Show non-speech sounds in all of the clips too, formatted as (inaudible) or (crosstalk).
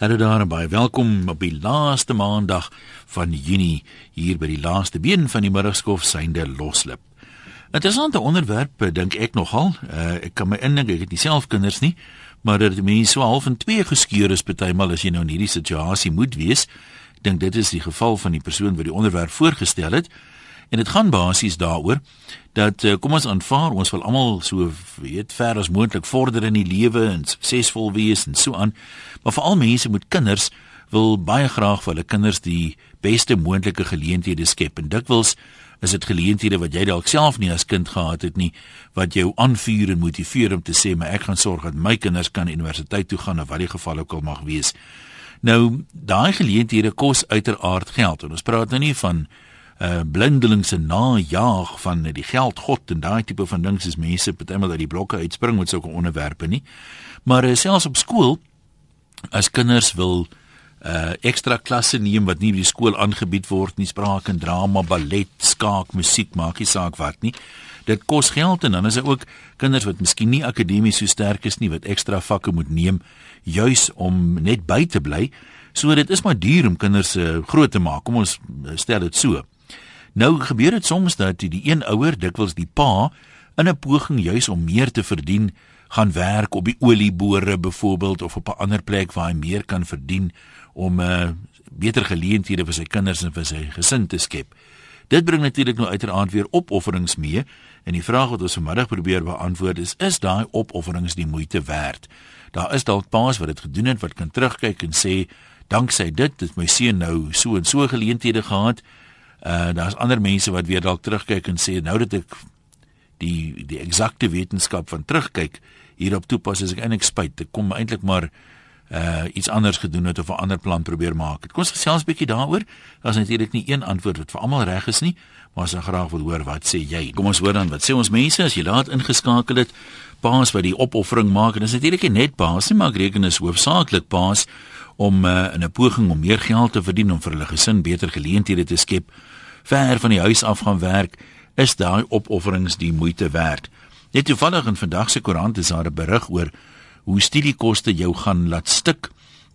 Hallo daar en baie welkom op die laaste maandag van Junie hier by die laaste been van die middagskof synde loslip. Interessante onderwerp dink ek nogal. Uh, ek kan my indink ek het nie self kinders nie, maar dat mense so half in twee geskeur is partymal as jy nou in hierdie situasie moet wees. Ek dink dit is die geval van die persoon wat die onderwerp voorgestel het. En dit gaan basies daaroor dat eh, kom ons aanvaar ons wil almal so weet ver as moontlik vorder in die lewe en suksesvol wees en so aan. Maar veral mense met kinders wil baie graag vir hulle kinders die beste moontlike geleenthede skep. En dikwels is dit geleenthede wat jy dalk self nie as kind gehad het nie wat jou aanvuur en motiveer om te sê maar ek gaan sorg dat my kinders kan universiteit toe gaan of wat die geval ook al mag wees. Nou daai geleenthede kos uiteraard geld. En ons praat nou nie van uh blindelingse najaag van die geld god en daai tipe van dinge is mense partymal uit die blokke uitspring met sulke onderwerpe nie. Maar uh, selfs op skool as kinders wil uh ekstra klasse neem wat nie by die skool aangebied word nie, spraak en drama, ballet, skaak, musiek, maak nie saak wat nie. Dit kos geld en dan is daar ook kinders wat miskien nie akademies so sterk is nie wat ekstra vakke moet neem juis om net by te bly. So dit is maar duur om kinders uh, groot te maak. Kom ons stel dit so. Nou gebeur dit soms dat die een ouer, dikwels die pa, in 'n poging juis om meer te verdien, gaan werk op die olieboore byvoorbeeld of op 'n ander plek waar hy meer kan verdien om 'n uh, eh, beter geleenthede vir sy kinders en vir sy gesin te skep. Dit bring natuurlik nou uiteraard weer opofferings mee en die vraag wat ons vanmiddag probeer beantwoord is: is daai opofferings die moeite werd? Daar is dalk paas wat dit gedoen het wat kan terugkyk en sê danksy dit het my seun nou so en so geleenthede gehad Uh daar's ander mense wat weer dalk terugkyk en sê nou dat ek die die eksakte wetenskap van terugkyk hierop toepas as ek eintlik spyt ek kom eintlik maar uh iets anders gedoen het of 'n ander plan probeer maak. Kom ons gesels 'n bietjie daaroor. Daar's natuurlik nie een antwoord wat vir almal reg is nie, maar ons sal graag wil hoor wat sê jy. Kom ons hoor dan wat sê ons mense as jy laat ingeskakel het. Paas wat die opoffering maak en dis natuurlik nie net paas nie, maar reken is hoofsaaklik paas om uh, in 'n poging om meer geld te verdien om vir hulle gesin beter geleenthede te skep ver van die huis af gaan werk, is daai opofferings die moeite werd. Net toevallig in vandag se koerant is daar 'n berig oor hoe studiekoste jou gaan laat stik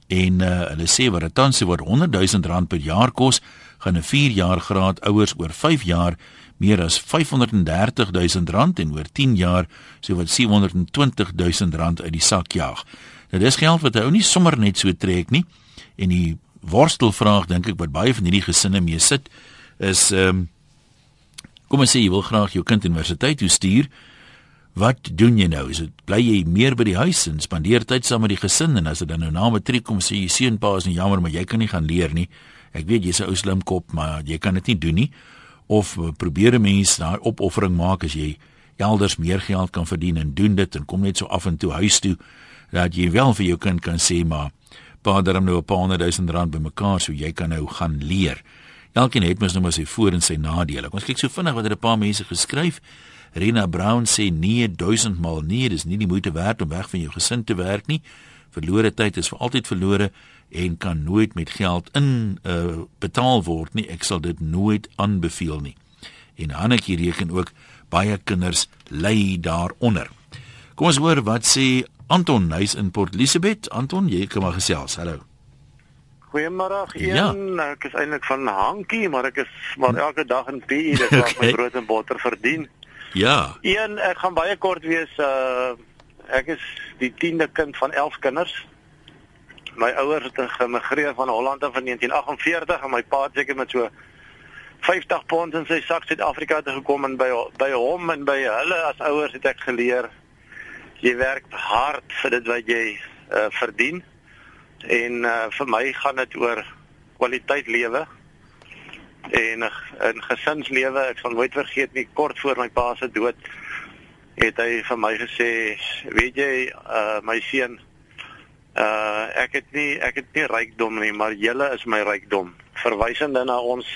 en uh, hulle sê wat dit tans word 100 000 rand per jaar kos, gaan 'n 4 jaar graad ouers oor 5 jaar meer as 530 000 rand en oor 10 jaar sowat 720 000 rand uit die sak jaag. Nou dis geld wat hy ou nie sommer net so trek nie en die worstelvraag dink ek wat baie van hierdie gesinne mee sit is ehm um, kom ons sê jy wil graag jou kind universiteit toe stuur. Wat doen jy nou? Is dit bly jy meer by die huis en spandeer tyd saam met die gesin en as dit dan nou na matriek kom sê jy seun pa is nie jammer maar jy kan nie gaan leer nie. Ek weet jy's 'n ou slim kop maar jy kan dit nie doen nie. Of eh, probeer 'n mens daai opoffering maak as jy elders meer geld kan verdien en doen dit en kom net so af en toe huis toe dat jy wel vir jou kind kan sê maar pa daarom nou 'n paar honderd duisend rand bymekaar so jy kan nou gaan leer. Elkeen het mos nou maar sy voor en sy nadele. Ons kyk so vinnig wat het 'n paar mense geskryf. Rena Brown sê nee, duisend maal nee, dis nie die moeite werd om weg van jou gesin te werk nie. Verlore tyd is vir altyd verlore en kan nooit met geld in uh, betaal word nie. Ek sal dit nooit aanbeveel nie. En Hannetjie reken ook baie kinders ly daaronder. Kom ons hoor wat sê Anton Nuis in Port Elizabeth. Anton, jy kan maar gesels. Hallo. Goeiemôre. Ja. Ek is eintlik van Hankie, maar ek is maar elke dag in PE, dis waar (laughs) okay. my brood en botter verdien. Ja. Een, ek gaan baie kort wees. Uh ek is die 10de kind van 11 kinders. My ouers het gemigreer van Holland af in 1948 en my pa het seker met so 50 pond in sy sak Suid-Afrika toe gekom en by by hom en by hulle as ouers het ek geleer jy werk hard vir dit wat jy uh verdien en uh, vir my gaan dit oor kwaliteit lewe en in gesinslewe. Ek sal nooit vergeet nie kort voor my pa se dood het hy vir my gesê weet jy uh, my seun uh, ek het nie ek het nie rykdom nie maar julle is my rykdom. Verwysende na ons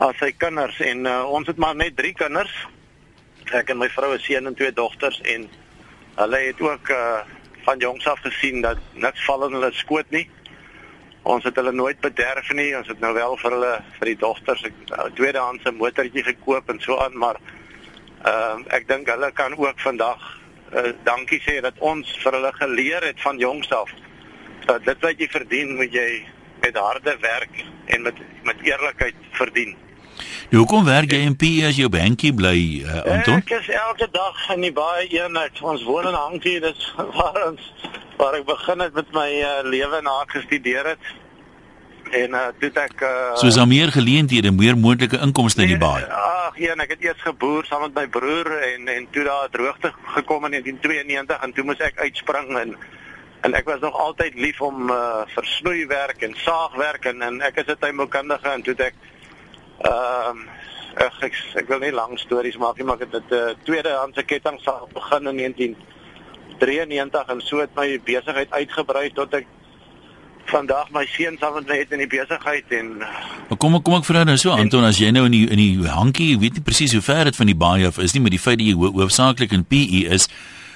as sy kinders en uh, ons het maar net 3 kinders ek en my vrou is seun en twee dogters en hulle het ook uh, van jongs af gesien dat niks val in hulle skoot nie. Ons het hulle nooit bederf nie. Ons het nou wel vir hulle vir die dogters 'n tweedehandse motortjie gekoop en so aan, maar ehm uh, ek dink hulle kan ook vandag uh, dankie sê dat ons vir hulle geleer het van jongs af dat dit wat jy verdien moet jy met harde werk en met met eerlikheid verdien. Nou hoekom werk jy in PE as jou bankie bly uh, Anton? Ek is elke dag in die baie eenheid. Ons woon in Hankie, dis (laughs) waar ons waar ek begin het met my uh, lewe na gestudeer het. En uh toe ek uh Soos daar meer geleenthede, meer moontlike inkomste in die baai. Ag, ja, ek het eers geboer saam met my broer en en toe daar droogte gekom in 1992 en toe moes ek uitspring en en ek was nog altyd lief om uh versnoeiwerk en saagwerk en en ek is 'n tuinboukundige en toe ek ehm um, ek, ek ek wil nie lang stories maak nie, maar ek het 'n uh, tweedehandse kettingsaag begin in 1993 en so het my besigheid uitgebrei tot ek vandag my seun saam met my het in die besigheid en Maar kom kom ek vra nou so Anton as jy nou in die in die hankie, weet nie presies hoe ver dit van die baie af is nie, maar die feit dat jy ho hoofsaaklik in PE is,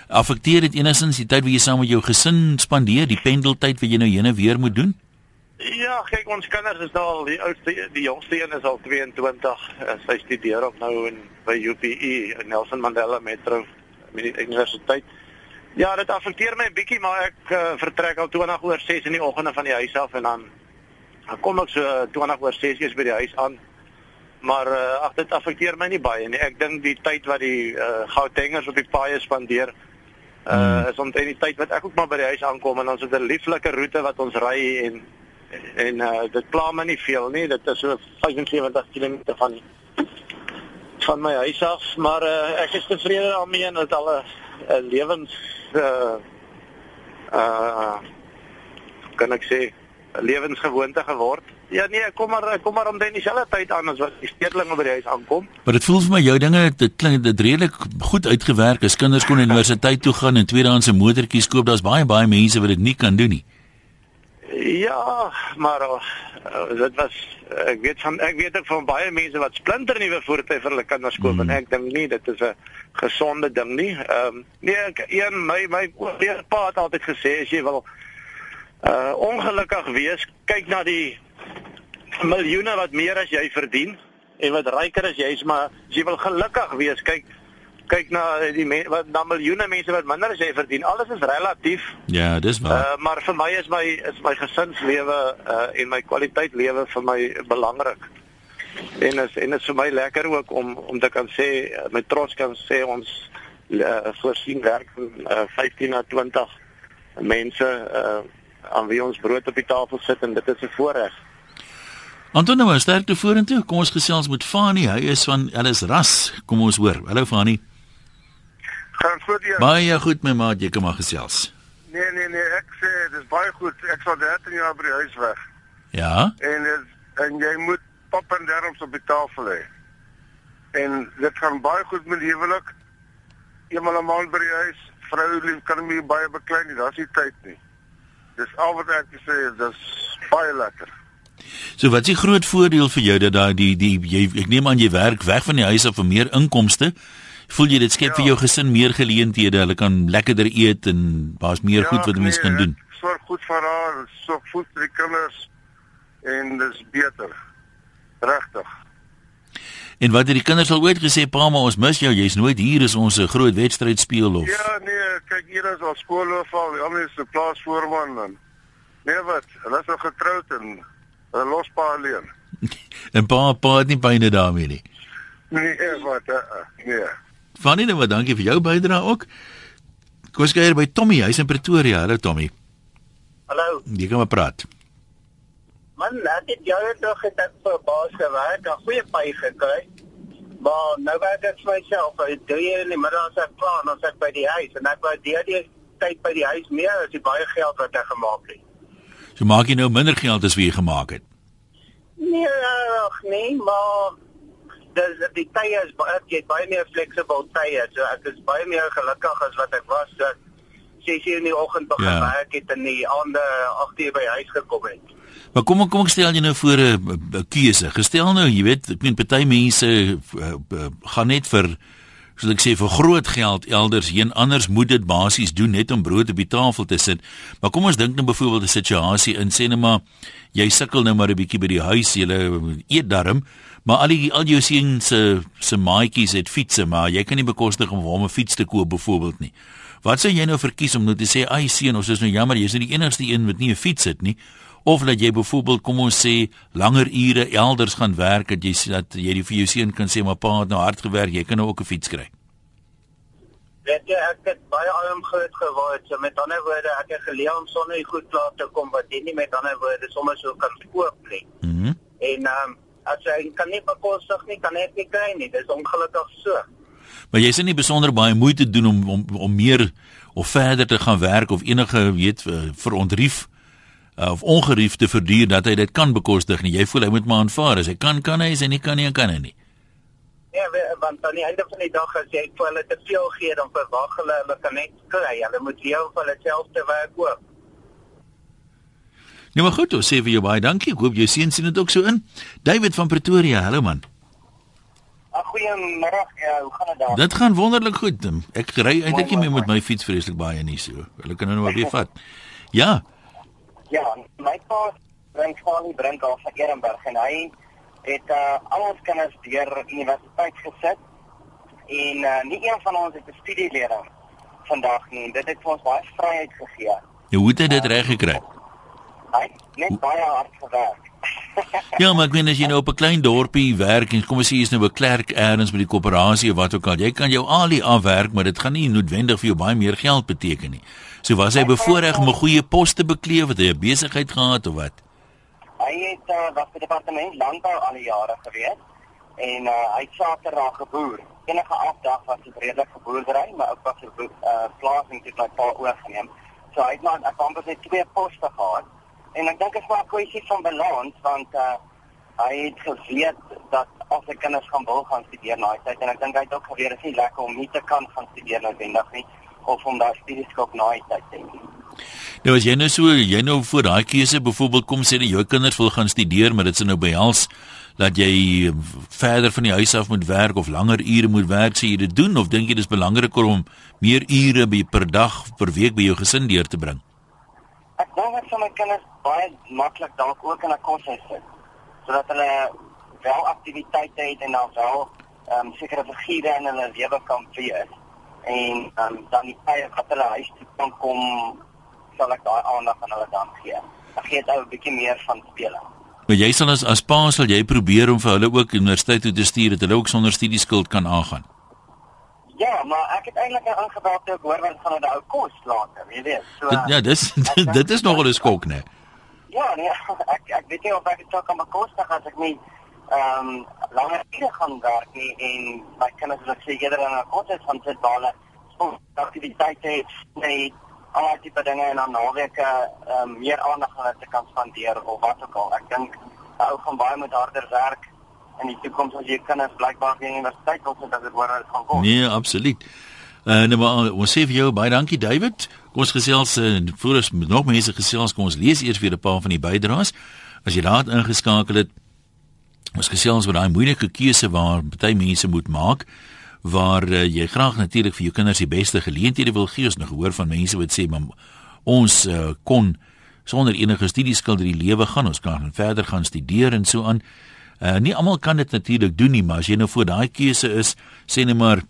affekteer dit enigstens die tyd wat jy saam met jou gesin spandeer, die pendeltyd wat jy nou heen en weer moet doen? Ja, kyk ons kinders is nou al die oudste die jongste een is al 22. Sy studeer op nou in by UPE in Nelson Mandela Metro Universiteit. Ja, dit affekteer my 'n bietjie, maar ek uh, vertrek al 20 oor 6 in die oggende van die huis af en dan dan kom ek so 20 oor 6 eers by die huis aan. Maar uh, ag dit affekteer my nie baie nie. Ek dink die tyd wat die uh, Gautengers op die paaie spandeer uh is omtrent die tyd wat ek ook maar by die huis aankom en ons het 'n lieflike roete wat ons ry en en uh, dit pla my nie veel nie. Dit is so 75 km van van my huis af, maar uh, ek is tevrede daarmee en dit al 'n lewens uh uh kan ek sê lewensgewoonte geword. Ja nee, kom maar kom maar om dan dieselfde tyd aan as wat die stedelinge by die huis aankom. Maar dit voel vir my jou dinge dit klink dit redelik goed uitgewerk. As kinders kon (laughs) universiteit toe gaan en tweedehandse motortjies koop, daar's baie baie mense wat dit nie kan doen nie. Ja, maar uh, dit was ek weet van ek weet ook van baie mense wat splinter nuwe voertuie vir hulle kinders koop mm. en ek dink nie dit is 'n gesonde ding nie. Ehm um, nee, ek een my my pa het altyd gesê as jy wil uh ongelukkig wees, kyk na die miljoene wat meer as jy verdien en wat ryker as jy is, maar as jy wil gelukkig wees, kyk kyk na die wat na miljoene mense wat minder as jy verdien. Alles is relatief. Ja, dis waar. Uh, maar vir my is my is my gesinslewe uh, en my kwaliteit lewe vir my belangrik. En is en dit is vir my lekker ook om om te kan sê met trots kan sê ons uh, voorsien werk uh, 15 na 20 mense uh, aan wie ons brood op die tafel sit en dit is 'n voorreg. Anton nou sterkte vorentoe. Kom ons gesels met Fani. Hy is van Ellis Ras. Kom ons hoor. Hallo Fani. Gaan goed hier. Baie goed my maat, jy kan maar gesels. Nee nee nee, ek sê dis baie goed. Ek sal 13 jaar by die huis weg. Ja. En dit en jy moet pap en derms op die tafel hê. En dit gaan baie goed met huwelik. Eenmal 'n maand by die huis, vrou lief kan my baie beklei nie. Daar's nie tyd nie. Dis al wat ek sê, dis baie lekker. So wat is die groot voordeel vir jou dat daai die die jy ek neem aan jy werk weg van die huis af vir meer inkomste voel jy dit skep ja. vir jou gesin meer geleenthede. Hulle kan lekkerder eet en daar's meer ja, goed wat mense nee, kan doen. Sorg goed vir haar, sorg goed vir die kinders en dis beter. Regtig. En wat het die kinders al ooit gesê, "Pa, maar ons mis jou. Jy's nooit hier is ons 'n groot wedstryd speel of." Ja, nee, kyk hier is al skoolhoof, almal is 'n plaasvoorman en nee wat, hulle is al getroud en hulle los pa alleen. (laughs) en pa pa het nie byne daarmee nie. Nee, wat, uh, nee. Vannie, nou, dankie vir jou bydrae ook. Kom ons kyk by Tommy, hy's in Pretoria. Hallo Tommy. Hallo. Jy kom maar praat. Man, ek het jou toch gedat vir baas gewerk, 'n goeie pay gekry. Maar nou werk ek vir myself. Ek hier in die middag as ek klaar, dan sit by die huis en ek wou deur die tyd by die huis meer as die baie geld wat ek gemaak het. So maak jy nou minder geld as wie jy gemaak het. Nee, ag nee, maar dis die tye is baie jy baie meer flexible tye. So ek is baie meer gelukkig as wat ek was dat 6:00 in die oggend begin ja. werk het en die aande 8:00 by huis gekom het. Maar kom kom ek stel jy nou voor 'n keuse. Gestel nou, jy weet, ek meen party mense uh, uh, gaan net vir soos ek sê vir groot geld elders heen anders moet dit basies doen net om brood op die tafel te sit. Maar kom ons dink nou byvoorbeeld 'n situasie in sê net maar jy sukkel nou maar 'n bietjie by die huis, jy eet darm, maar al die al jou seuns se se maatjies het fietsse, maar jy kan nie bekostig om hom 'n fiets te koop byvoorbeeld nie. Wat sou jy nou verkies om nou te sê, "Ag seun, ons is nou jammer, jy's nie die enigste een wat nie 'n fiets het nie." Of laat jy byvoorbeeld kom ons sê langer ure elders gaan werk dat jy dat jy vir jou seun kan sê maar pa het nou hard gewerk, jy kan nou ook 'n fiets kry. Weet jy, ek het baie arm groot geword. So met ander woorde, ek het geleer om sonder goed klaar te kom wat jy nie met ander woorde sommer so kan koop nie. Mhm. Mm en ehm um, as jy kan nie bekostig nie, kan ek nie kry nie. Dis ongelukkig so. Maar jy sien nie besonder baie moeite doen om om om meer of verder te gaan werk of enige weet eh, verontrief uh, of ongerief te verduur dat hy dit kan bekostig nie. Jy voel hy moet maar aanvaar as hy kan kan hy, as hy nie kan nie, kan hy nie. Ja, want aan die einde van die dag as jy vir hulle te veel gee, dan verwag hulle hulle kan net kry. Hulle moet jou vir hulle self te werk ook. Nee, maar goed, ons sê vir jou baie dankie. Ek hoop jou seun sien dit ook so in. David van Pretoria, hallo man. Goeiemôre. Ja, hoe gaan dit daar? Dit gaan wonderlik goed. Ek ry eintlik nie meer met my fiets vreeslik baie nie so. Hulle kan nou maar weer vat. Ja. Ja, my pa bring die brink af van Ehrenburg en hy het uh, al ons kinders deur universiteit gesit en uh, nie een van ons het 'n studieleerling vandag nie. Dit het vir ons baie vryheid gegee. Jy hoe het hy dit reg gekry? Hy net baie hard gewerk. (laughs) Ja, maar ek meen as jy nou op 'n klein dorpie werk en kom ons sê jy's nou 'n klerk elders by die koöperasie of wat ook al, jy kan jou alie afwerk, maar dit gaan nie noodwendig vir jou baie meer geld beteken nie. So was hy bevoorreg om 'n goeie pos te bekleed, het hy 'n besigheid gehad of wat? Hy het uh, was by die departement landbou al die jare gewees en uh, hy het saterdag geboer. Enige afdag was dit redelik geboerdery, maar ook was 'n uh, plasing het my pa oorgeneem. So hy het maar ek kon net twee poste gehad. En ek dink dit is maar 'n kwessie van balans want uh, hy het geweet dat as sy kinders gaan wil gaan studeer na tyd en ek dink hy het ook geweet dit is nie lekker om nie te kan gaan studeer noodwendig nie of om daar studieskop na tyd te hê. Nou as jy nou so jy nou voor daai keuse byvoorbeeld kom sê dat jou kinders wil gaan studeer, maar dit se nou behels dat jy verder van die huis af moet werk of langer ure moet werk, sê jy dit doen of dink jy dis belangriker om meer ure by per dag per week by jou gesin deur te bring? Ek dink dit sal my kinders baie maklik dalk ook in 'n koshuis sit sodat hulle wel aktiwiteite het en dan wel ehm um, sekere figure in hulle lewe kan wees en um, dan die tye wat hulle huis toe kan kom sal ek daai aandag aan hulle dan gee. Ek gee dit ou 'n bietjie meer van speling. Maar jy sal as as pa sal jy probeer om vir hulle ook universiteit toe te stuur dat hulle ook sonder studieskuld kan aangaan. Ja, maar ek het eintlik aangebou te hoor wat van hulle ou kos later, jy weet. So dit, Ja, dis dit, dit is nogal 'n skok, né? Ja, nee, (laughs) ek ek weet nie of ek dit sou kan bekostig as ek nie ehm um, langer ure gaan werk nie en my kinders ek sê eerder in 'n kort van sit daar aktiwiteite het, nee, al die dinge en dan naweke ehm um, meer aandag aan dit te kan spandeer of wat ook al. Ek dink ou gaan baie met harder werk in die toekoms as jy kinders blykbaar by universiteit wil sit as dit hoor dit gaan kom. Nee, absoluut. Uh, nou ons sê vir jou baie dankie David. Kom ons gesels uh, voor ons nog mense gesels, kom ons lees eers weer 'n paar van die bydraes. As jy daar ingeskakel het, ons gesels oor daai moeilike keuse waar baie mense moet maak waar uh, jy graag natuurlik vir jou kinders die beste geleenthede wil gee. Ons nou gehoor van mense wat sê maar ons uh, kon sonder enige studieskuld in die lewe gaan, ons kan verder gaan studeer en so aan. Uh, nie almal kan dit natuurlik doen nie, maar as jy nou voor daai keuse is, sê net maar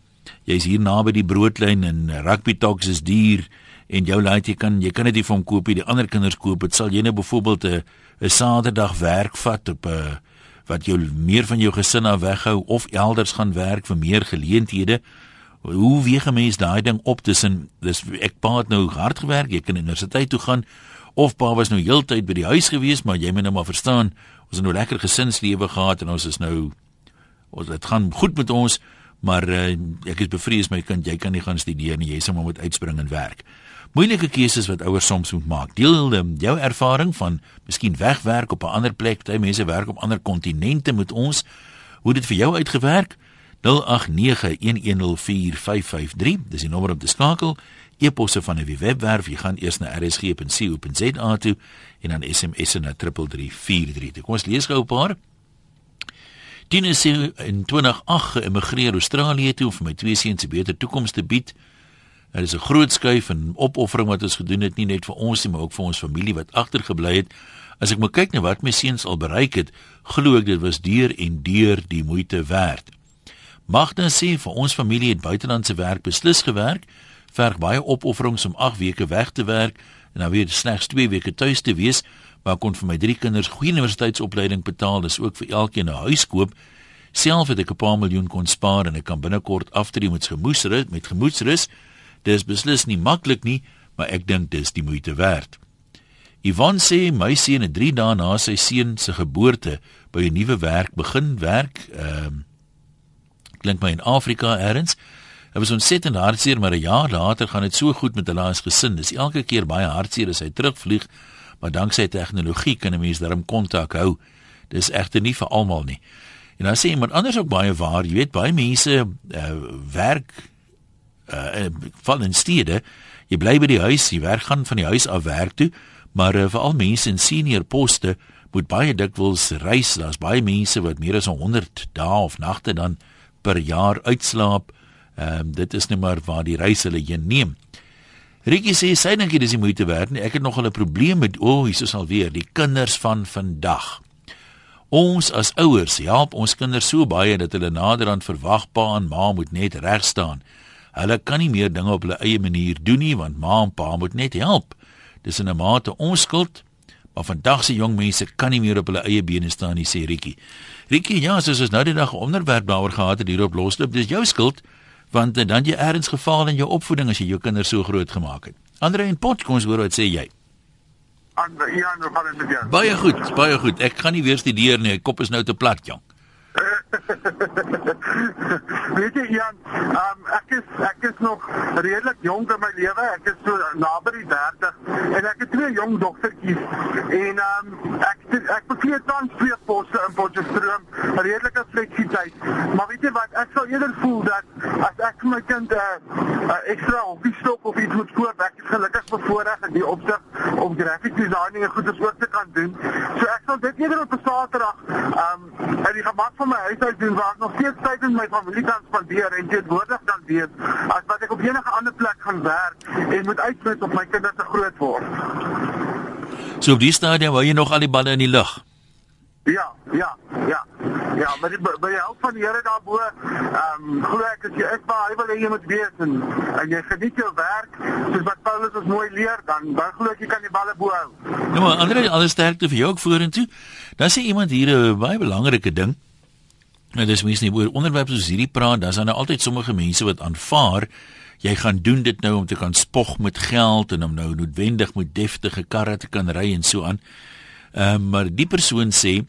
jy's hier naby die broodlyn en rugby talks is duur en jou laat jy kan jy kan dit nie vir hom koop nie, die ander kinders koop dit. Sal jy nou byvoorbeeld 'n 'n Saterdag werk vat op 'n uh, wat jou meer van jou gesin af weghou of elders gaan werk vir meer geleenthede. Hoe weeg 'n mens daai ding op tussen dis ek pa het nou hard gewerk, jy kan universiteit toe gaan of pa was nou heeltyd by die huis gewees, maar jy moet nou maar verstaan, ons het nou lekker gesinslewe gehad en ons is nou ons dit gaan goed met ons, maar uh, ek is bevrees my kind, jy kan nie gaan studeer nie, jy sal maar moet uitspring en werk moeilike keuses wat ouers soms moet maak. Deel um, jou ervaring van miskien wegwerk op 'n ander plek, baie mense werk op ander kontinente met ons. Hoe dit vir jou uitgewerk? 0891104553. Dis die nommer om te skakel. E-posse van die webwerf, jy gaan eers na rsg.co.za toe en dan SMS na 3343. Kom ons lees gou 'n paar. Dien is in 2008 geëmigreer Australië toe om vir my twee seuns 'n beter toekoms te bied. Dit is 'n groot skuif en opoffering wat ons gedoen het nie net vir ons nie, maar ook vir ons familie wat agtergebly het. As ek moet kyk na wat my seuns al bereik het, glo ek dit was deur en deur die moeite werd. Magda sê vir ons familie het buitelandse werk beslis gewerk verg baie opofferings om 8 weke weg te werk en dan weer slegs 2 weke tuis te wees, maar kon vir my drie kinders goeie universiteitsopleiding betaal, dis ook vir elkeen 'n huis koop. Self het ek 'n paar miljoen kon spaar en ek kan binnekort aftree met gemoedsrus, met gemoedsrus. Dis beslis nie maklik nie, maar ek dink dis die moeite werd. Yvonne sê my seun het 3 dae na sy seun se geboorte by 'n nuwe werk begin werk. Ehm um, klink my in Afrika eers. Hy was ontsettend hartseer, maar 'n jaar later gaan dit so goed met hulle as gesin. Dis elke keer baie hartseer as hy terugvlieg, maar danksy tegnologie kan 'n mens daarom kontak hou. Dis egter nie vir almal nie. En dan sê iemand anders ook baie waar, jy weet baie mense uh, werk uh val in stede. Jy bly by die huis, jy werk gaan van die huis af werk toe, maar uh, veral mense in senior poste moet baie dikwels reis. Daar's baie mense wat meer as 100 dae of nagte dan per jaar uitslaap. Ehm um, dit is net maar waar die reis hulle heen neem. Ricky sê sy dink dit is moeite werd nie. Ek het nog 'n probleem met o, oh, hier is alweer die kinders van vandag. Ons as ouers help ons kinders so baie dat hulle naderhand verwag pa en ma moet net reg staan. Hulle kan nie meer dinge op hulle eie manier doen nie want ma en pa moet net help. Dis in 'n mate onskuld, maar vandag se jong mense kan nie meer op hulle eie bene staan nie, sê Ricky. Ricky, ja, soos ons nou die dag 'n onderwerp daaroor gehad het hier op Losloop, dis jou skuld want dan jy ergens gefaal in jou opvoeding as jy jou kinders so groot gemaak het. Andre en Pot, kom ons hoor wat sê jy. Andre, ja, nou gaan dit met jou. Baie goed, baie goed. Ek gaan nie weer studeer nie. Kop is nou te plat, jong. (laughs) Weet jy Jan, um, ek is ek is nog redelik jonk in my lewe. Ek is so naby die 30 en ek het twee jong dogtertjies en um, ek ek bekleed tans twee poste in Potchefstroom, redelike fleksibiliteit. Maar weet jy wat, ek sou eerder voel dat as ek my kind 'n uh, uh, ekstra hobby stop of iets moet koop, ek is gelukkig bevoorreg in die opsig om graphic designing en goeie soorte kan doen. So ek sal dit eerder op 'n Saterdag um in die gemak van my huis uit doen waar ek nog steeds tyd met my familie kan spandeer en teenwoordig kan wees as wat ek op enige ander plek gaan werk en moet uitsit op my kinders se groot word. So op die stadium wou jy nog al die balle in die lug. Ja, ja, ja. Ja, maar die, by die help van die Here daarbo, ehm um, glo ek as jy is waar hy wil hê jy moet wees en, en jy geniet jou werk, soos wat Paulus ons mooi leer, dan dan glo ek jy kan die balle bo hou. Ja, maar ander alles sterkte vir jou ook vorentoe. Dan sê iemand hier 'n baie belangrike ding. Nou dis mense nie oor onderwerpe soos hierdie praat, dan is daar nou altyd sommige mense wat aanvaar jy gaan doen dit nou om te kan spog met geld en om nou noodwendig met deftige karre te kan ry en so aan. Ehm um, maar die persoon sê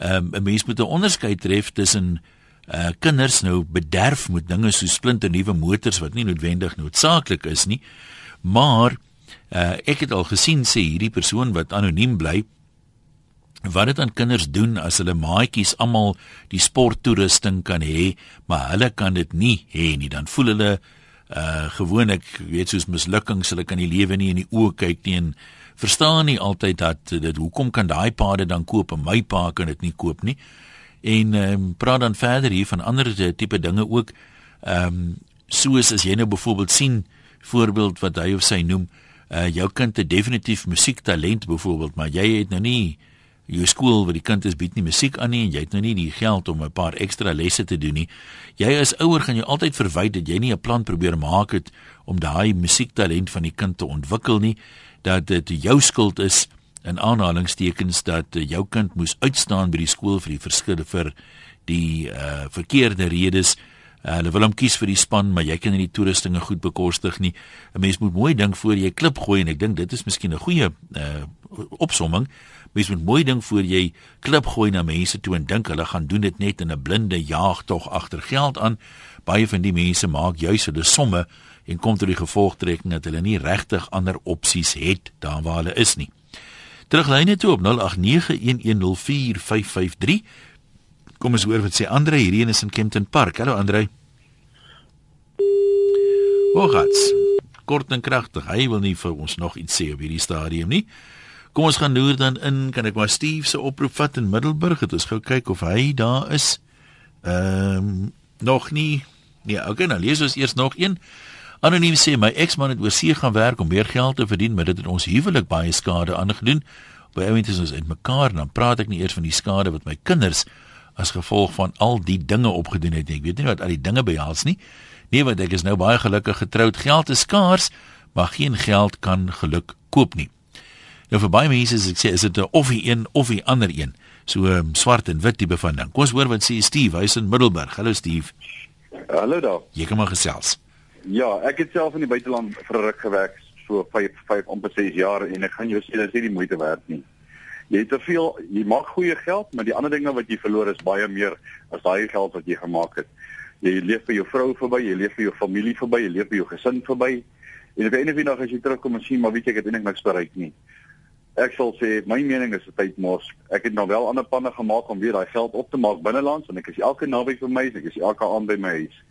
um, 'n mens moet 'n onderskeid tref tussen uh kinders nou bederf met dinge so splinte nuwe motors wat nie noodwendig noodsaaklik is nie. Maar uh ek het al gesien sê hierdie persoon wat anoniem bly wat dit aan kinders doen as hulle maatjies almal die sporttoerusting kan hê, maar hulle kan dit nie hê nie. Dan voel hulle uh gewoonlik weet soos mislukkings, hulle kan die lewe nie in die oë kyk nie en verstaan nie altyd dat dit hoekom kan daai paade dan koop en my pa kan dit nie koop nie. En ehm um, praat dan verder hier van ander tipe dinge ook. Ehm um, soos as jy nou byvoorbeeld sien voorbeeld wat hy of sy noem, uh jou kind het definitief musiektalent byvoorbeeld, maar jy het nou nie jou skool waar die kind is bied nie musiek aan nie en jy het nou nie die geld om 'n paar ekstra lesse te doen nie. Jy as ouer gaan jy altyd verwyd dat jy nie 'n plan probeer maak het om daai musiektalent van die kind te ontwikkel nie dat dit jou skuld is in aanhalingstekens dat uh, jou kind moes uitstaan by die skool vir die verskille vir die uh, verkeerde redes. Uh, hulle wil hom kies vir die span, maar jy kan nie die toerustinge goed bekostig nie. 'n Mens moet mooi dink voor jy klip gooi en ek dink dit is miskien 'n goeie uh, opsomming. Mens moet mooi dink voor jy klip gooi na mense toe en dink hulle gaan doen dit net in 'n blinde jaagtog agter geld aan. Baie van die mense maak juis hulle somme en kom tot die gevolgtrekking dat hulle nie regtig ander opsies het daar waar hulle is nie. Teruglyne toe op 0891104553. Kom ons hoor wat sê Andre hierdie is in Kempton Park. Hallo Andre. Hoogats. Kort en kragtig. Hy wil nie vir ons nog iets sê op hierdie stadium nie. Kom ons gaan noer dan in. Kan ek maar Steve se oproep vat in Middelburg? Het ons gou kyk of hy daar is. Ehm um, nog nie. Nee, okay, nou lees ons eers nog een. Anoniem sê my eksman het oorsee gaan werk om meer geld te verdien, maar dit het ons huwelik baie skade aangedoen. By ouens is ons uitmekaar en dan praat ek nie eers van die skade wat my kinders as gevolg van al die dinge opgedoen het nie. Ek weet nie wat al die dinge behels nie. Nee, want ek is nou baie gelukkig getroud. Geld is skaars, maar geen geld kan geluk koop nie. Nou vir baie mense as ek sê is dit 'n of die een of die ander een. So um, swart en wit tipe van ding. Kom ons hoor wat sê Steve, hy's in Middelburg. Hallo Steve. Hallo daar. Jy kom maar gesels. Ja, ek het self in die buiteland vir ruk gewerk, so 5 5 om 6 jaar en ek gaan jou sê dit is nie die moeite werd nie. Jy het te veel, jy maak goeie geld, maar die ander dinge wat jy verloor is baie meer as daai geld wat jy gemaak het. Jy leef vir jou vrou verby, jy leef vir jou familie verby, jy leef vir jou gesin verby. En op 'n of ander dag as jy terugkom en sien maar weet jy ek het eintlik niks bereik nie. Ek sal sê my mening is dit tyd mos. Ek het nou wel ander planne gemaak om weer daai geld op te maak binnelands en ek is elke naweek vir my, ek is elke aand by my huis.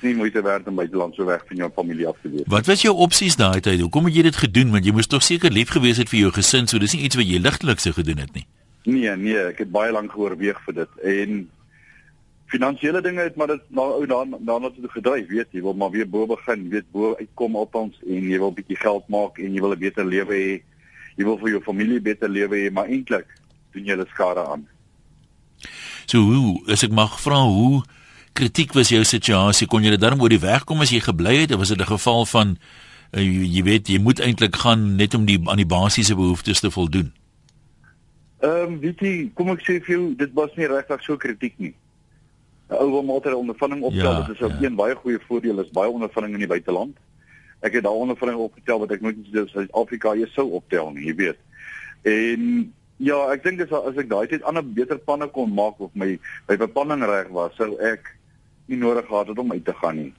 Nie moeite werd om buiteland so weg van jou familie af te wees. Wat was jou opsies daai tyd? Hoekom het jy dit gedoen? Want jy moes tog seker lief gewees het vir jou gesin, so dis nie iets wat jy ligtelik se gedoen het nie. Nee, nee, ek het baie lank geoorweeg vir dit en finansiële dinge het maar dit na ou dan dan wat toe gedryf, weet jy, wil maar weer bo begin, weet bo uitkom op ons en jy wil 'n bietjie geld maak en jy wil 'n beter lewe hê jy wil vir jou familie beter lewe hê, maar eintlik doen jy dit skade aan. So hoe, as ek mag vra hoe kritiek was jou situasie? Kon jy dit darm oor die weg kom as jy gebly het of was dit 'n geval van uh, jy weet jy moet eintlik gaan net om die aan die basiese behoeftes te voldoen? Ehm um, weet jy, kom ek sê vir jou, dit was nie regtig so kritiek nie. 'n Ou wil maar 'n ondervinding optel, ja, dit is ook ja. een baie goeie voordeel is baie ondervinding in die buiteland ek het daaronder vir hom opgetel wat ek nooit in Suid-Afrika eers sou optel nie, jy weet. En ja, ek dink as as ek daai tyd ander beter planne kon maak of my my beplanning reg was, sou ek nie nodig gehad het om uit te gaan nie.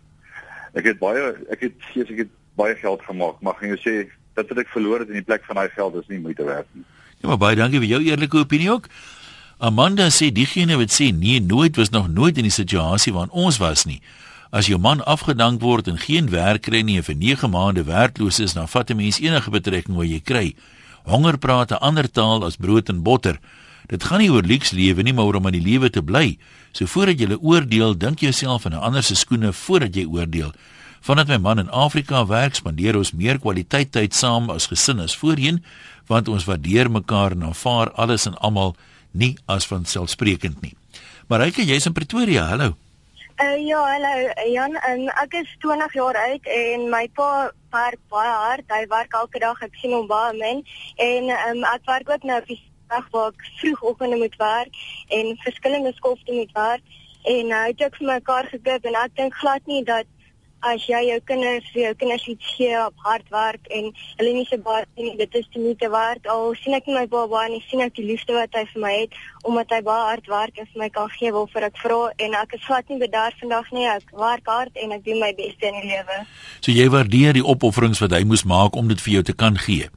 Ek het baie ek het sies ek het baie geld gemaak, maar gaan jy sê dat wat ek verloor het in die plek van daai geld is nie moeite werd nie. Ja, maar baie dankie vir jou eerlike opinie ook. Amanda sê diegene wat sê nee, nooit was nog nooit in die situasie waarin ons was nie. As jou man afgedank word en geen werk kry nie en vir 9 maande werkloos is, dan vat 'n mens enige betrekking wat jy kry. Honger praat 'n ander taal as brood en botter. Dit gaan nie oor luks lewe nie, maar om aan die lewe te bly. So voordat jy oordeel, dink jouself in 'n ander se skoene voordat jy oordeel. Vandat my man in Afrika werk, spandeer ons meer kwaliteit tyd saam as gesin as voorheen, want ons waardeer mekaar en aanvaar alles en almal nie as van selfsprekend nie. Maar Ryke, jy's in Pretoria. Hallo. Uh, ja, hallo Jan. Um, ek is 20 jaar oud en my pa werk baie hard. Hy werk elke dag. Ek sien hom baie min en um, ek werk ook nou op die dag waar ek vroegoggend moet werk en verskillende skofte moet werk. En hy het ook vir my kar gekoop en ek dink glad nie dat as jy jou kinders vir jou kinders iets gee op hard werk en hulle nie se baie nie dit is nie te werd. Al sien ek my baba en ek sien ek die liefde wat hy vir my het omdat hy baie hard werk en vir my kan gee wil vir ek vra. En ek is glad nie bedaar vandag nie. Ek werk hard en ek doen my bes in die lewe. So jy waardeer die opofferings wat hy moes maak om dit vir jou te kan gee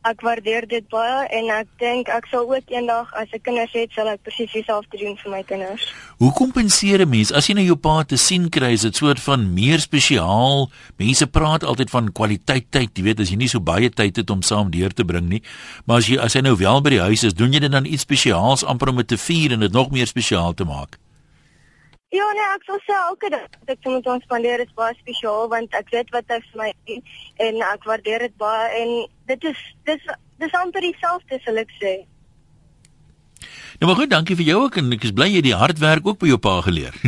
Ek waardeer dit baie en ek dink ek sal ook eendag as ek kinders het, sal ek presies dieselfde doen vir my kinders. Hoe kompenseer 'n mens as jy nou jou pa te sien kry, is dit soort van meer spesiaal? Mense praat altyd van kwaliteit tyd, jy weet, as jy nie so baie tyd het om saam deur te bring nie. Maar as jy as hy nou wel by die huis is, doen jy dit dan iets spesiaals amper om dit te vier en dit nog meer spesiaal te maak? Ja, nee, ek sal sê elke dag dat ek met ons spandeer is baie spesiaal want ek weet wat hy vir my doen en ek waardeer dit baie en dit is dis dis amper dieselfde sal ek sê. Nou maar goed, dankie vir jou ook en ek is bly jy die hard werk ook by jou pa geleer.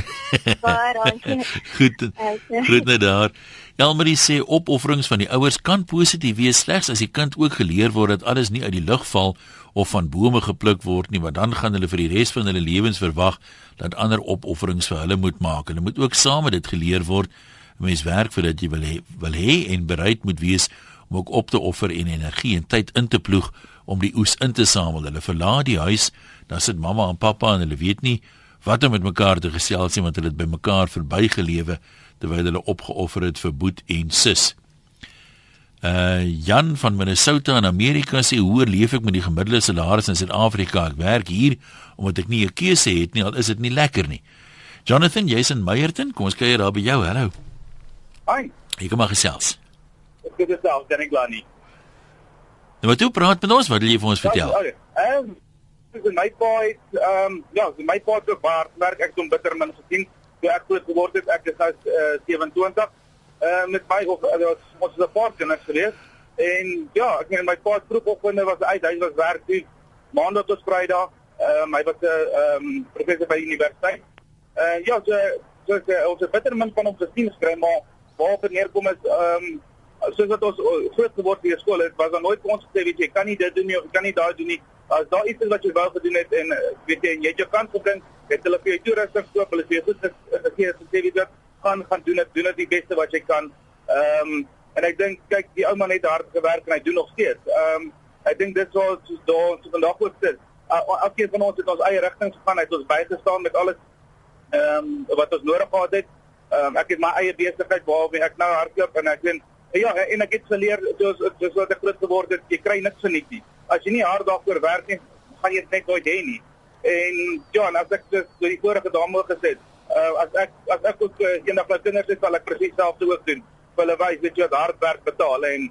Baie dankie. (laughs) goed. Groet net daar. Elmarie sê opofferings van die ouers kan positief wees slegs as die kind ook geleer word dat alles nie uit die lug val of van bome gepluk word nie, maar dan gaan hulle vir die res van hulle lewens verwag dat ander opofferings vir hulle moet maak. Hulle moet ook saam met dit geleer word. 'n Mens werk vir dit jy wil hê, wil hê en bereid moet wees om ook op te offer en energie en tyd in te ploeg om die oes in te samel. Hulle verlaat die huis, dan sit mamma en pappa en hulle weet nie wat om met mekaar te gesels nie want hulle het by mekaar verbygelewe terwyl hulle opgeoffer het vir boet en sis. Uh Jan van Minnesota in Amerika sê hoe leef ek met die gemiddelde salaris in Suid-Afrika? Ek werk hier omdat ek nie 'n keuse het nie, al is dit nie lekker nie. Jonathan, jy's in Meyerton. Kom ons kyk daar by jou. Hallo. Hi. Ek kom maar gesels. Ek is self, dan ek glo nie. Nou wat jy praat met ons, wat wil jy vir ons vertel? Ja, ehm um, my pa het ehm um, ja, my pa het ook baie werk ek doen bitter min gesien. Toe ek groot geword het, ek is nou uh, 27 uh, met my of uh, was ons was 'n paar kinders gewees. En ja, ek meen my pa se vroegoggende was uit, hy was werk toe. Maandag tot vrydag. Ehm um, hy was 'n uh, ehm um, professor by die universiteit. Uh, ja, so so uh, ons het bitter min van ons gesien skry maar waar op neerkom is ehm um, soos wat ons groot geword het by skool het was daar nooit vir ons gesê weet jy kan nie dit doen nie of kan nie daai doen nie. As daar iets is wat jy wou gedoen het en weet jy jy het jou kans gebring het hulle vir jou toerusting koop hulle sê goed gegee gesê weet jy gaan gaan doen dit doen dit die beste wat jy kan ehm um, en ek dink kyk die ou man het hard gewerk en hy doen nog steeds ehm um, ek dink dit sou soos daar so vandag ook sit elkeen van ons het ons eie rigting gegaan het ons bygestaan met alles ehm um, wat ons nodig gehad het. Ehm um, ek het my eie besigheid waarmee ek nou hardloop en ek weet ja en ek het geleer soos soos wat ek groot geword het, jy kry niks van nie. As jy nie hard daarvoor werk nie, gaan jy dit net nooit hê nie. En ja, as ek so die vorige dame gesê het, uh, as ek as ek ook uh, eendag my kinders het, sal ek presies dieselfde ook doen. Hulle wys weet jy wat hard werk betaal en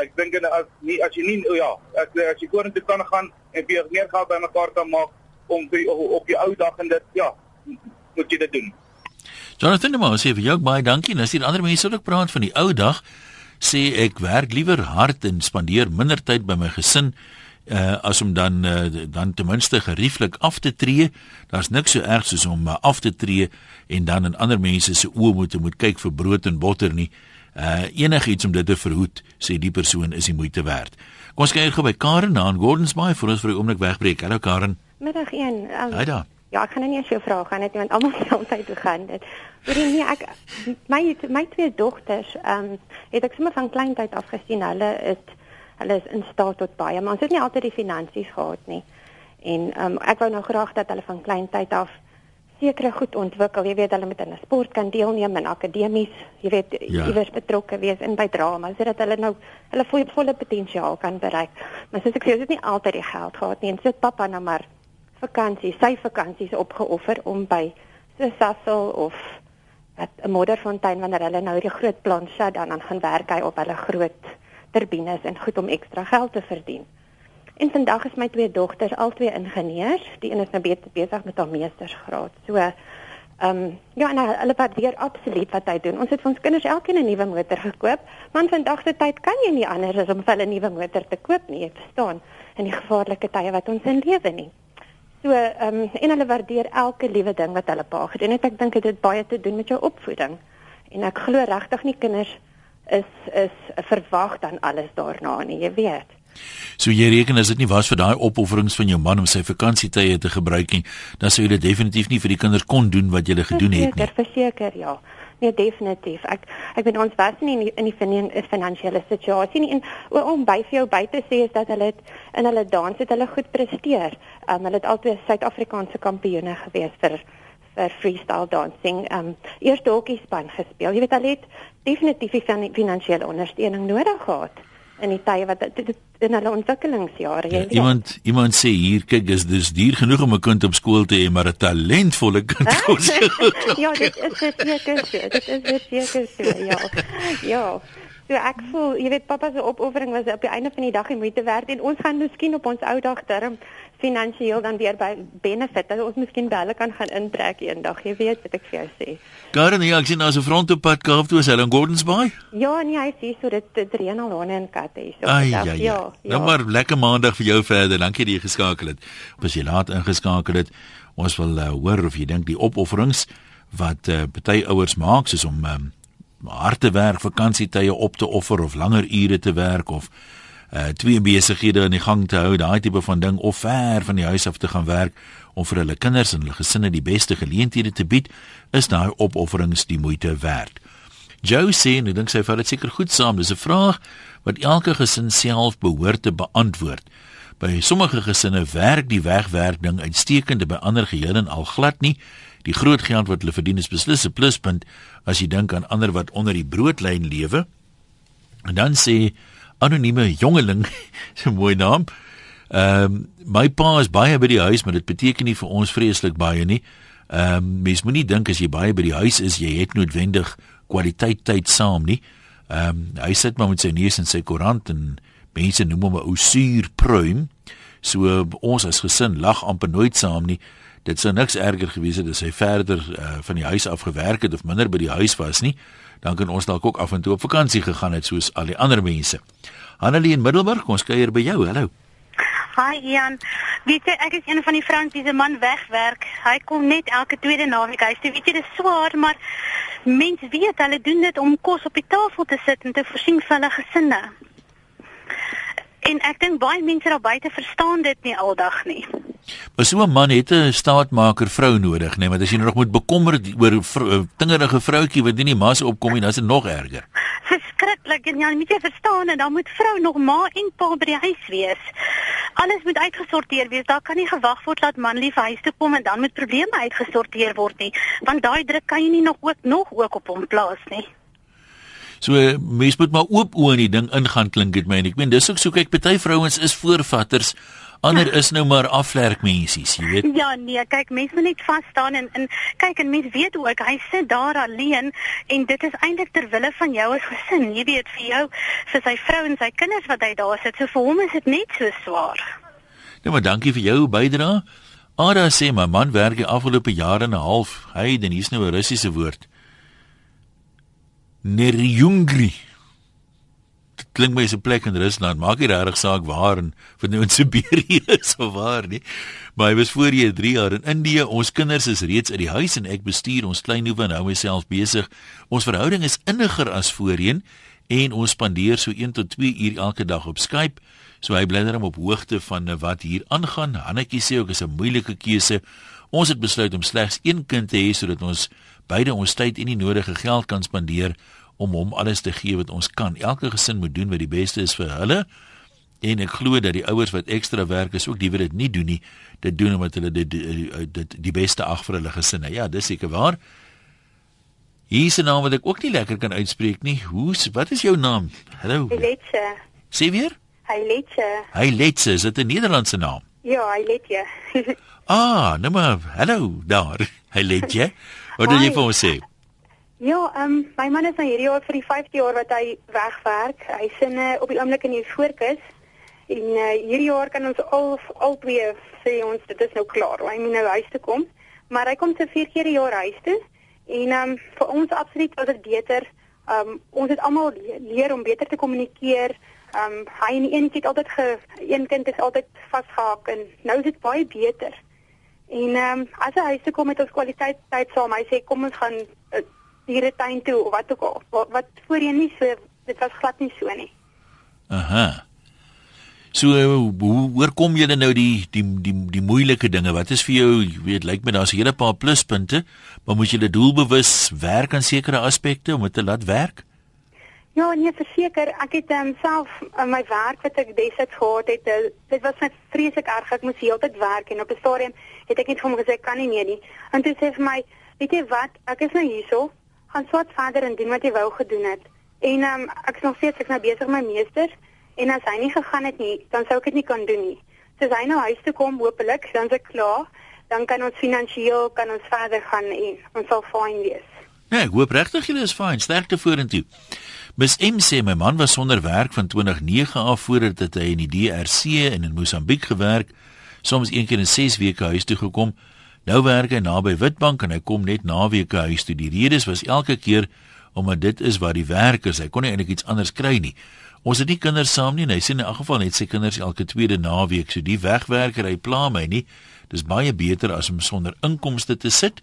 ek dink en as nie as jy nie ja, as, as jy vorentoe kan gaan en weer meer geld bymekaar kan maak om vir, op die ou dag en dit ja, moet jy dit doen. Jonathan, maar sê vir jou baie dankie. Nou sien ander mense ook praat van die ou dag. Sê ek werk liewer hard en spandeer minder tyd by my gesin uh as om dan uh, dan ten minste gerieflik af te tree. Daar's niks so erg soos om uh, af te tree en dan in ander mense se oë moet moet kyk vir brood en botter nie. Uh enigiets om dit te verhoed, sê die persoon is die moeite werd. Kom ons kyk gou by Karen aan Gordons Bay vir ons vir 'n oomblik wegbreek. Hallo Karen. Middag 1. Um, Haai daar. Ja, ek gaan nou nie eens jou vra gaan net want almal se altyd toe gaan dit. Maar nee, ek my my twee dogters, ehm um, het ek sommer van kleintyd af gesien hulle is hulle is in staat tot baie, maar ons het nie altyd die finansies gehad nie. En ehm um, ek wou nou graag dat hulle van kleintyd af sekere goed ontwikkel. Jy weet hulle moet in 'n sport kan deelneem en akademies, jy weet ja. iewers betrokke wees in by drama sodat hulle nou hulle volle, volle potensiaal kan bereik. Maar soos ek sê, ons het nie altyd die geld gehad nie. En sit pappa nou maar vakansie, sy vakansies opgeoffer om by so Sassel of wat 'n modderfontein wanneer hulle nou die groot planche dan aan gaan werk hy op hulle groot turbines en goed om ekstra geld te verdien. En vandag is my twee dogters albei ingenieurs. Die een is nou besig met haar meestersgraad. So ehm um, ja, en hulle waardeer absoluut wat hy doen. Ons het vir ons kinders elkeen 'n nuwe motor gekoop, want vandag se tyd kan jy nie anders as om vir hulle 'n nuwe motor te koop nie, jy verstaan, in die gevaarlike tye wat ons in lewe nie. So ehm um, en hulle waardeer elke liewe ding wat hulle pa gedoen het. Ek dink dit het baie te doen met jou opvoeding. En ek glo regtig nie kinders is is verwag dan alles daarna nie, jy weet. So jy reken as dit nie was vir daai opofferings van jou man om sy vakansietye te gebruik nie, dan sou jy dit definitief nie vir die kinders kon doen wat jy gedoen het nie. Verseker, verseker, ja. Nee, definitief. Ek ek weet ons was nie in die, in die finansiële situasie nie en om by vir jou by te sê is dat hulle het, in hulle dans het hulle goed presteer. Um, hulle het altyd Suid-Afrikaanse kampioene gewees vir vir freestyle dancing. Um eerste hokkie span gespeel. Jy weet hulle het definitief finansiële ondersteuning nodig gehad in die tye wat in hulle ontwikkelingsjare ja, iemand iemand sê hier kyk is dis duur genoeg om 'n kind op skool te hê maar 'n talentvolle kind kos (laughs) ja dit is seker so dit is seker so ja ja so ek voel jy weet pappa se opoffering was op die einde van die dag die moeite werd en ons gaan miskien op ons ou dag term finansiëel dan weer by benefit dat ons miskien by hulle kan gaan intrek eendag jy weet wat ek vir jou sê. Karen ja ek sien nou so front op pad Kaap toe is hulle in Gordons Bay. Ja nee hy sê so dit dit reën al honde en katte hier so Ai, ja, ja. ja nou ja. maar lekker maandag vir jou verder. Dankie dat jy geskakel het. As jy laat ingeskakel het ons wil uh, hoor of jy dink die opofferings wat uh, party ouers maak soos om um, harde werk vakansietye op te offer of langer ure te werk of uh twee besighede in die gang te hou, daai tipe van ding of ver van die huis af te gaan werk om vir hulle kinders en hulle gesinne die beste geleenthede te bied, is daai opofferings die moeite werd. Joe sê en ek dink sy vat dit seker goed saam, dis 'n vraag wat elke gesin self behoort te beantwoord. By sommige gesinne werk die wegwerk ding uitstekend, by ander geheel en al glad nie. Die groot geld wat hulle verdien is beslis 'n pluspunt as jy dink aan ander wat onder die broodlyn lewe. En dan sê anonieme jongeling, (laughs) so 'n mooi naam. Ehm um, my pa is baie by die huis, maar dit beteken nie vir ons vreeslik baie nie. Ehm um, mens moenie dink as jy baie by die huis is, jy het noodwendig kwaliteit tyd saam nie. Ehm um, hy sit maar met sy neus in sy koerant en mense noem hom 'n ou suur pruim. So ons as gesin lag amper nooit saam nie. Dit sou niks erger gewees het as hy verder uh, van die huis af gewerk het of minder by die huis was nie dan kan ons dalk ook af en toe op vakansie gegaan het soos al die ander mense. Hanelie in Middelburg, ons kuier by jou. Hallo. Hi Ian. Weet jy, ek is een van die vrouens wie se man wegwerk. Hy kom net elke tweede naweek huis toe. Weet jy, dit is swaar, maar mense weet hulle doen dit om kos op die tafel te sit en te voorsien vir hulle gesinne. En ek dink baie mense daar buite verstaan dit nie aldag nie. Maar so 'n man het 'n staatmaker vrou nodig, nê, nee, want as jy nog moet bekommer oor 'n tingerige vroutjie wat nie mas opkom nie, dan is dit nog erger. (laughs) Verskriklik en jy moet jy verstaan en dan moet vrou nog ma en pa by die huis wees. Alles moet uitgesorteer wees. Daar kan nie gewag word dat man lief huis toe kom en dan moet probleme uitgesorteer word nie, want daai druk kan jy nie nog ook nog ook op hom plaas nie. So mense moet maar oop oë in die ding ingaan klink dit my en ek meen dis ook soek ek party vrouens is voorvatters ander is nou maar aflerkmensies jy weet. Ja nee kyk mense moet net vas staan en en kyk en mense weet ook hy sit daar alleen en dit is eintlik ter wille van jou as gesin. Jy weet vir jou vir sy vrou en sy kinders wat hy daar sit. So vir hom is dit net so swaar. Nou maar dankie vir jou bydrae. Ada sê my man werk die afgelope jare en 'n half. Hy dan hier's nou 'n Russiese woord. Nerjungri. Klink my is 'n plek in Rusland, maak nie regtig saak waar en vir nou in Siberië (laughs) is of waar nie. Maar hy was voor hier 3 jaar in Indië. Ons kinders is reeds uit die huis en ek bestuur ons klein nuwe nou myself besig. Ons verhouding is inniger as voorheen en ons spandeer so 1 tot 2 uur elke dag op Skype. So hy bly net op hoogte van wat hier aangaan. Hannetjie sê ook is 'n moeilike keuse. Ons het besluit om slegs een kind te hê sodat ons beide ons tyd en die nodige geld kan spandeer om hom alles te gee wat ons kan. Elke gesin moet doen wat die beste is vir hulle. En ek glo dat die ouers wat ekstra werk is ook die wat dit nie doen nie, dit doen omdat hulle dit dit die, die beste ag vir hulle gesinne. Ja, dis seker waar. Hier is 'n naam wat ek ook nie lekker kan uitspreek nie. Hoe wat is jou naam? Hallo. Letse. Sê weer? Hy Letse, is dit 'n Nederlandse naam? Ja, hy Letse. (laughs) ah, nou maar, hallo daar. Hy Letse. Wat wil jy vir ons sê? Ja, ehm um, my man is nou hierdie jaar vir die 5de jaar wat hy wegwerk. Hy sin uh, op die oomblik in die voorkus. En uh, hierdie jaar kan ons al al twee sê ons dit is nou klaar. Hy moet nou huis toe kom. Maar hy kom se vier keer die jaar huis toe. En ehm um, vir ons absoluut was dit beter. Ehm um, ons het almal leer om beter te kommunikeer. Ehm um, hy en een kind altyd ge een kind is altyd vasgehak en nou is dit baie beter. En ehm um, as hy huis toe kom met ons kwaliteit tyd saam, hy sê kom ons gaan uh, diere tuin toe of wat ook al. Wat, wat voorheen nie so dit was glad nie so nie. Aha. So hoe oorkom julle nou die die die die moeilike dinge? Wat is vir jou, jy weet, lyk my daar's 'n hele paar pluspunte, maar moet jy doelbewus werk aan sekere aspekte om dit te laat werk? Ja, nee, verseker, ek het um, self uh, my werk wat ek destyds gehad het, uh, dit was net vreeslik erg. Ek moes heeltyd werk en op 'n stadium het ek net vir hom gesê kan nie meer nie. En toe sê hy vir my, weet jy wat, ek is nou hierso, gaan swat verder en doen wat jy wou gedoen het. En um, ek is nog steeds ek nou besig met my meester en as hy nie gegaan het nie, dan sou ek dit nie kan doen nie. So as hy nou huis toe kom, hopelik, dan is ek klaar, dan kan ons finansiëel kan ons verder gaan en ons sal fyn wees. Nee, ek hoop regtig julle is fyn. Sterkte vorentoe. Miss M sê my man was sonder werk van 2009 af voordat hy in die DRC en in Mosambiek gewerk, soms een keer in 6 weke huis toe gekom. Nou werk hy naby Witbank en hy kom net naweke huis toe. Die redes was elke keer omdat dit is waar die werk is. Hy kon nie eintlik iets anders kry nie. Ons het nie kinders saam nie. Hy sê in 'n geval net sy kinders elke tweede naweek. So die wegwerker, hy pla my nie. Dis baie beter as om sonder inkomste te sit.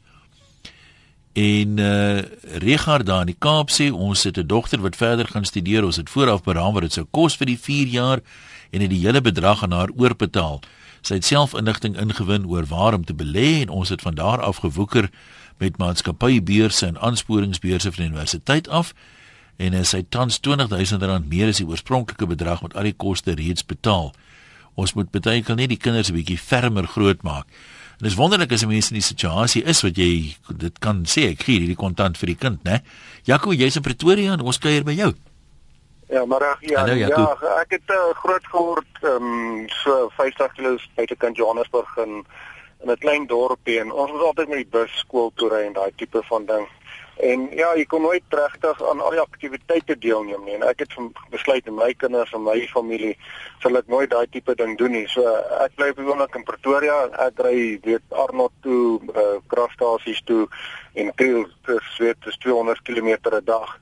En uh Richard daar in die Kaap sê ons het 'n dogter wat verder gaan studeer. Ons het vooraf beraam wat dit sou kos vir die 4 jaar en het die hele bedrag aan haar oorbetaal. Sy het self inligting ingewin oor waar om te belê en ons het van daar af gewoeker met maatskappybeurse en aansporingsbeurse van die universiteit af en sy tans R20000 meer as die oorspronklike bedrag met al die koste reeds betaal. Ons moet baie keer net die kinders 'n bietjie fermer grootmaak. En dis wonderlik as 'n mens in die situasie is wat jy dit kan sê ek gee hierdie kontant vir die kind, né? Jaco, jy's in Pretoria en ons kuier by jou. Ja, maar ja. Hallo, ja, ek het uh, groot geword ehm um, so 50 km buitekant Johannesburg in in 'n klein dorpie en ons was altyd met die bus skool toe ry en daai tipe van ding. En ja, jy kon nooit regtig aan al die aktiwiteite deelneem nie. En ek het besluit om my kinders en my familie sal ek nooit daai tipe ding doen nie. So ek bly gewoonlik in Pretoria. Ek ry weet Arnold toe, uh, kragstasies toe en kriel dis weet dis 200 km 'n dag.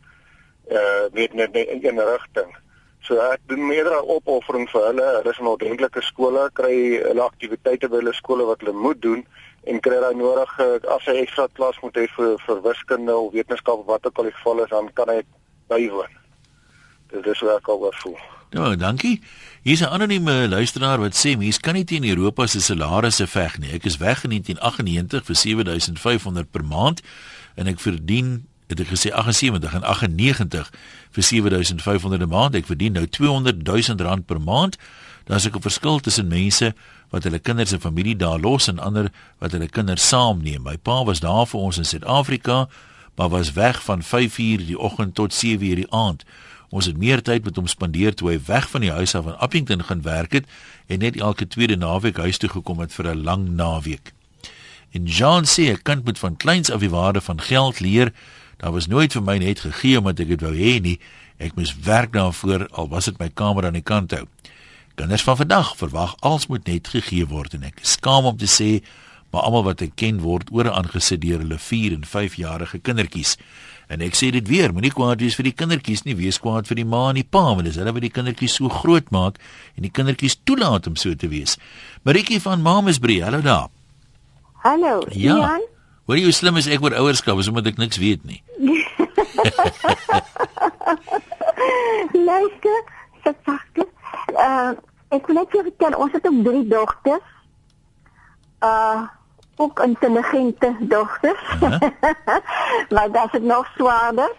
Uh weet net in een rigting. So ek doen meerdere opofferings vir hulle. Hulle is in ordentlike skole, kry hulle aktiwiteite by hulle skole wat hulle moet doen en kry daai nodige as hy ekstra klas moet hê vir vir wiskunde of wetenskap of wat ook al die geval is, dan kan hy bywoon. Dit is werk al wat voel. Ja, dankie. Hier's 'n anonieme luisteraar wat sê mens kan nie teen Europa se salarisse veg nie. Ek is weg in 1998 vir 7500 per maand en ek verdien het ek gesê 78 en 98 vir 7500 'n maand. Ek verdien nou 200 000 rand per maand. Daar's 'n verskil tussen mense wat hulle kinders en familie daar los en ander wat hulle kinders saamneem. My pa was daar vir ons in Suid-Afrika, maar was weg van 5:00 die oggend tot 7:00 die aand. Ons het meer tyd met hom spandeer toe hy weg van die huis af in Appington gaan werk het en net elke tweede naweek huis toe gekom het vir 'n lang naweek. En Jean sê ek kan met van kleins af die waarde van geld leer. Daar was nooit vir my net gegee omdat ek dit wou hê nie. Ek moes werk daarvoor al was dit my kamer aan die kant hou. Kinders van vandag verwag alles moet net gegee word en ek is skaam om te sê maar almal wat ek ken word oor aangesit deur hulle 4 en 5 jarige kindertjies. En ek sê dit weer, moenie kwaad wees vir die kindertjies nie, wees kwaad vir die ma en die pa, want dis hulle wat die kindertjies so groot maak en die kindertjies toelaat om so te wees. Maritjie van Mamesbury, hallo daar. Hallo, ja. Jan. Wat jy slim is ek oor ouerskap, so moet ek niks weet nie. (laughs) Luister, sit sagte. Uh, ek wil net jou ons het ook drie dogters. Uh ook intelligente dogters. Uh (laughs) -huh. maar dat is nog zwaarder.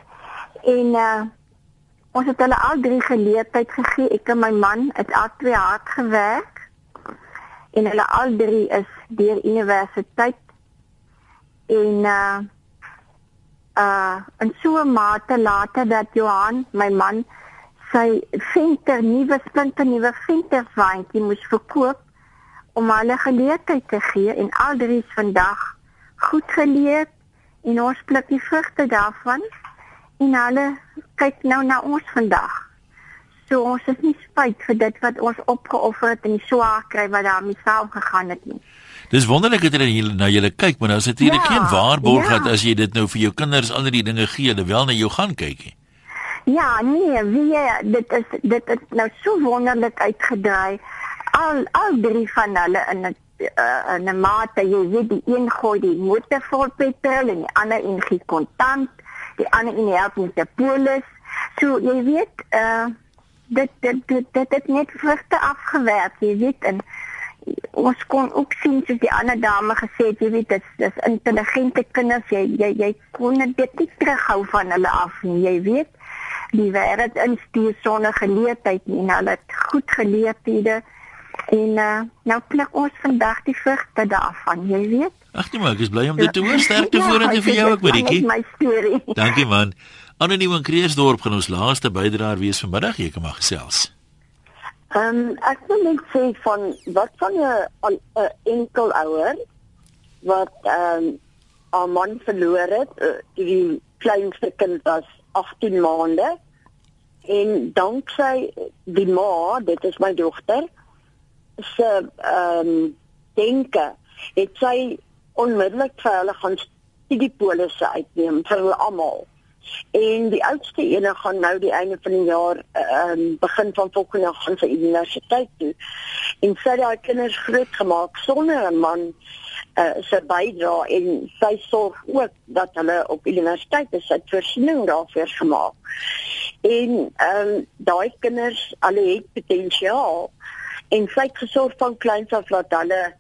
En uh, ons het hulle al drie geleerdheid gegee. Ek en my man het al twee hard gewerk. En hulle al drie is deur universiteit. En uh uh en so mate later dat Johan, my man, sy venter nuwe splinte nuwe venterwaandjie moes verkoop om hulle geleentheid te gee en al drie is vandag goed geleer en ons pluk die vrugte daarvan en hulle kyk nou na ons vandag. So ons is nie spyt vir dit wat ons opgeoffer het en swaar kry wat daarmee saam gegaan het nie. Dis wonderlik dat jy na julle kyk, maar is dit hierdie ja, geen waarborg ja. dat as jy dit nou vir jou kinders al die dinge gee, hulle wel na jou gaan kyk nie. Ja, nee, wie dit is dit is nou so wonderlik uitgedraai al al drie van hulle in 'n uh, in 'n mate jy weet die een gooi die motor vol petrol en die ander in gee kontant die ander in help met die polis so jy weet uh, dit dit dit dit het net vrugte afgewerk jy weet en ons kon ook sien soos die ander dame gesê het jy weet dit is intelligente kinders jy jy jy kon dit nie terughou van hulle af nie jy weet die wêreld instuur sonder geleerdheid en hulle het goed geleerdhede En uh, nou pluk ons vandag die vrugte daarvan, jy weet. Ag nee, maar ek is bly om dit te hoor. Sterkte ja, vorentoe vir jou ook, Maritjie. My storie. Dankie man. Anoniem in Kreersdorp gaan ons laaste bydraer wees vanmiddag. Jy kan maar gesels. Ehm um, ek wil net sê van wat van 'n 'n enkel ouer wat ehm um, 'n man verloor het, uh, die kleinste kind was 18 maande en danksy die ma, dit is my dogter, se ehm um, denke het sy onmiddellik vir hulle gaan studiepolisse uitneem vir hulle almal. En die oudste ene gaan nou die einde van die jaar ehm um, begin van volgende jaar gaan sy universiteit toe. En sy het haar kinders groot gemaak sonder 'n man uh, se bydra en sy sorg ook dat hulle op universiteit is. Sy voorsiening daarvoor gemaak. En ehm um, daai kinders alle het potensiaal en sy het gesorg van kleins af dat hulle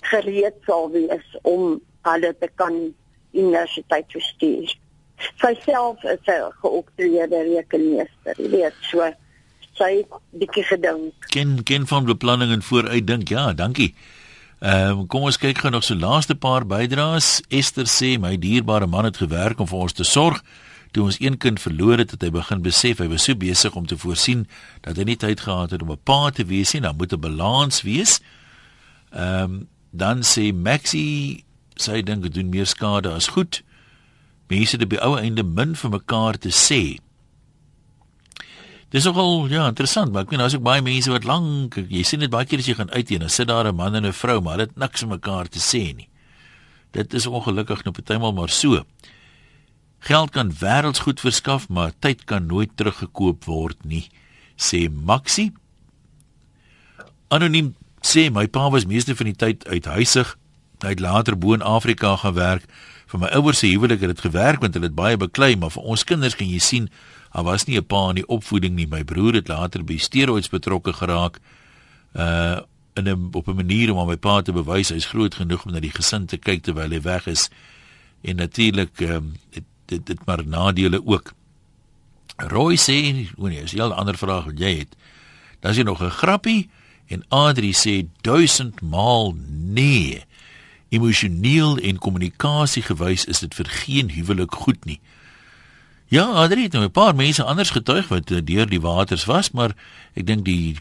gereed sal wees om hulle te kan universiteit toe stuur. Sy self is 'n geoptreede rekenmeester, jy weet, so sy bietjie gedink. Ken ken van beplanning en vooruitdink. Ja, dankie. Ehm um, kom ons kyk gou nog so laaste paar bydraes. Esther sê my dierbare man het gewerk om vir ons te sorg toe ons een kind verloor het, het hy begin besef hy was so besig om te voorsien dat hy nie tyd gehad het om 'n pa te wees nie, dan moet 'n balans wees. Ehm um, dan sê Maxie sy dink dit doen meer skade as goed. Mense op die ou einde min vir mekaar te sê. Dis nogal ja, interessant, maar ek weet nou as ek baie mense wat lank, jy sien dit baie keer as jy gaan uit en dan sit daar 'n man en 'n vrou, maar het niks vir mekaar te sê nie. Dit is ongelukkig nou partymal maar so. Geld kan wêrelds goed verskaf, maar tyd kan nooit teruggekoop word nie. sê Maxie. Anoniem sê my pa was meeste van die tyd uithuisig. Hy het later bo in Afrika gewerk. Vir my ouers se huwelik het dit gewerk want hulle het baie beklei, maar vir ons kinders kan jy sien, daar was nie 'n pa in die opvoeding nie. My broer het later by steroids betrokke geraak. Uh in 'n op 'n manier om aan my pa te bewys hy's groot genoeg om na die gesin te kyk terwyl hy weg is. En natuurlik ehm um, dit dit dit maar nadele ook. Roy sê, "O nee, is 'n heel ander vraag wat jy het." Dan is jy nog 'n grappie en Adri sê duisend maal nee. Emosioneel en kommunikasiegewys is dit vir geen huwelik goed nie. Ja, Adri het nou 'n paar mense anders getuig wat eh, deur die waters was, maar ek dink die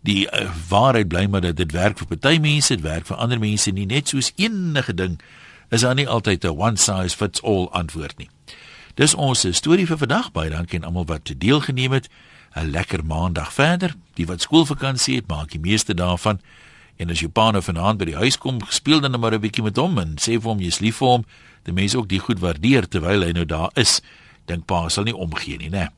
die uh, waarheid bly maar dat dit werk vir party mense, dit werk vir ander mense nie net soos enige ding is daar nie altyd 'n one size fits all antwoord nie. Dis ons storie vir vandag. Baie dankie aan almal wat deelgeneem het. 'n Lekker maandag verder. Die wat skoolvakansie het, maak die meeste daarvan. En as jou pa nou vanaand by die huis kom, speel dan maar 'n bietjie met hom en sê vir hom jy's lief vir hom. Die mense ook die goed waardeer terwyl hy nou daar is. Dink pa sal nie omgee nie, né?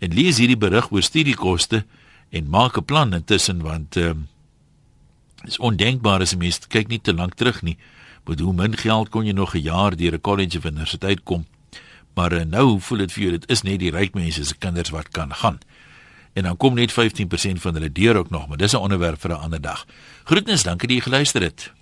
En lees hierdie berig oor studiekoste en maak 'n plan intussen want ehm um, is ondenkbaar as 'n mens kyk nie te lank terug nie. Met hoe min geld kon jy nog 'n jaar deur 'n college of universiteit kom? Maar uh, nou voel dit vir jou dit is net die ryk mense se kinders wat kan gaan. En dan kom net 15% van hulle deur ook nog, maar dis 'n onderwerp vir 'n ander dag. Groetnis, dankie dat jy geluister het.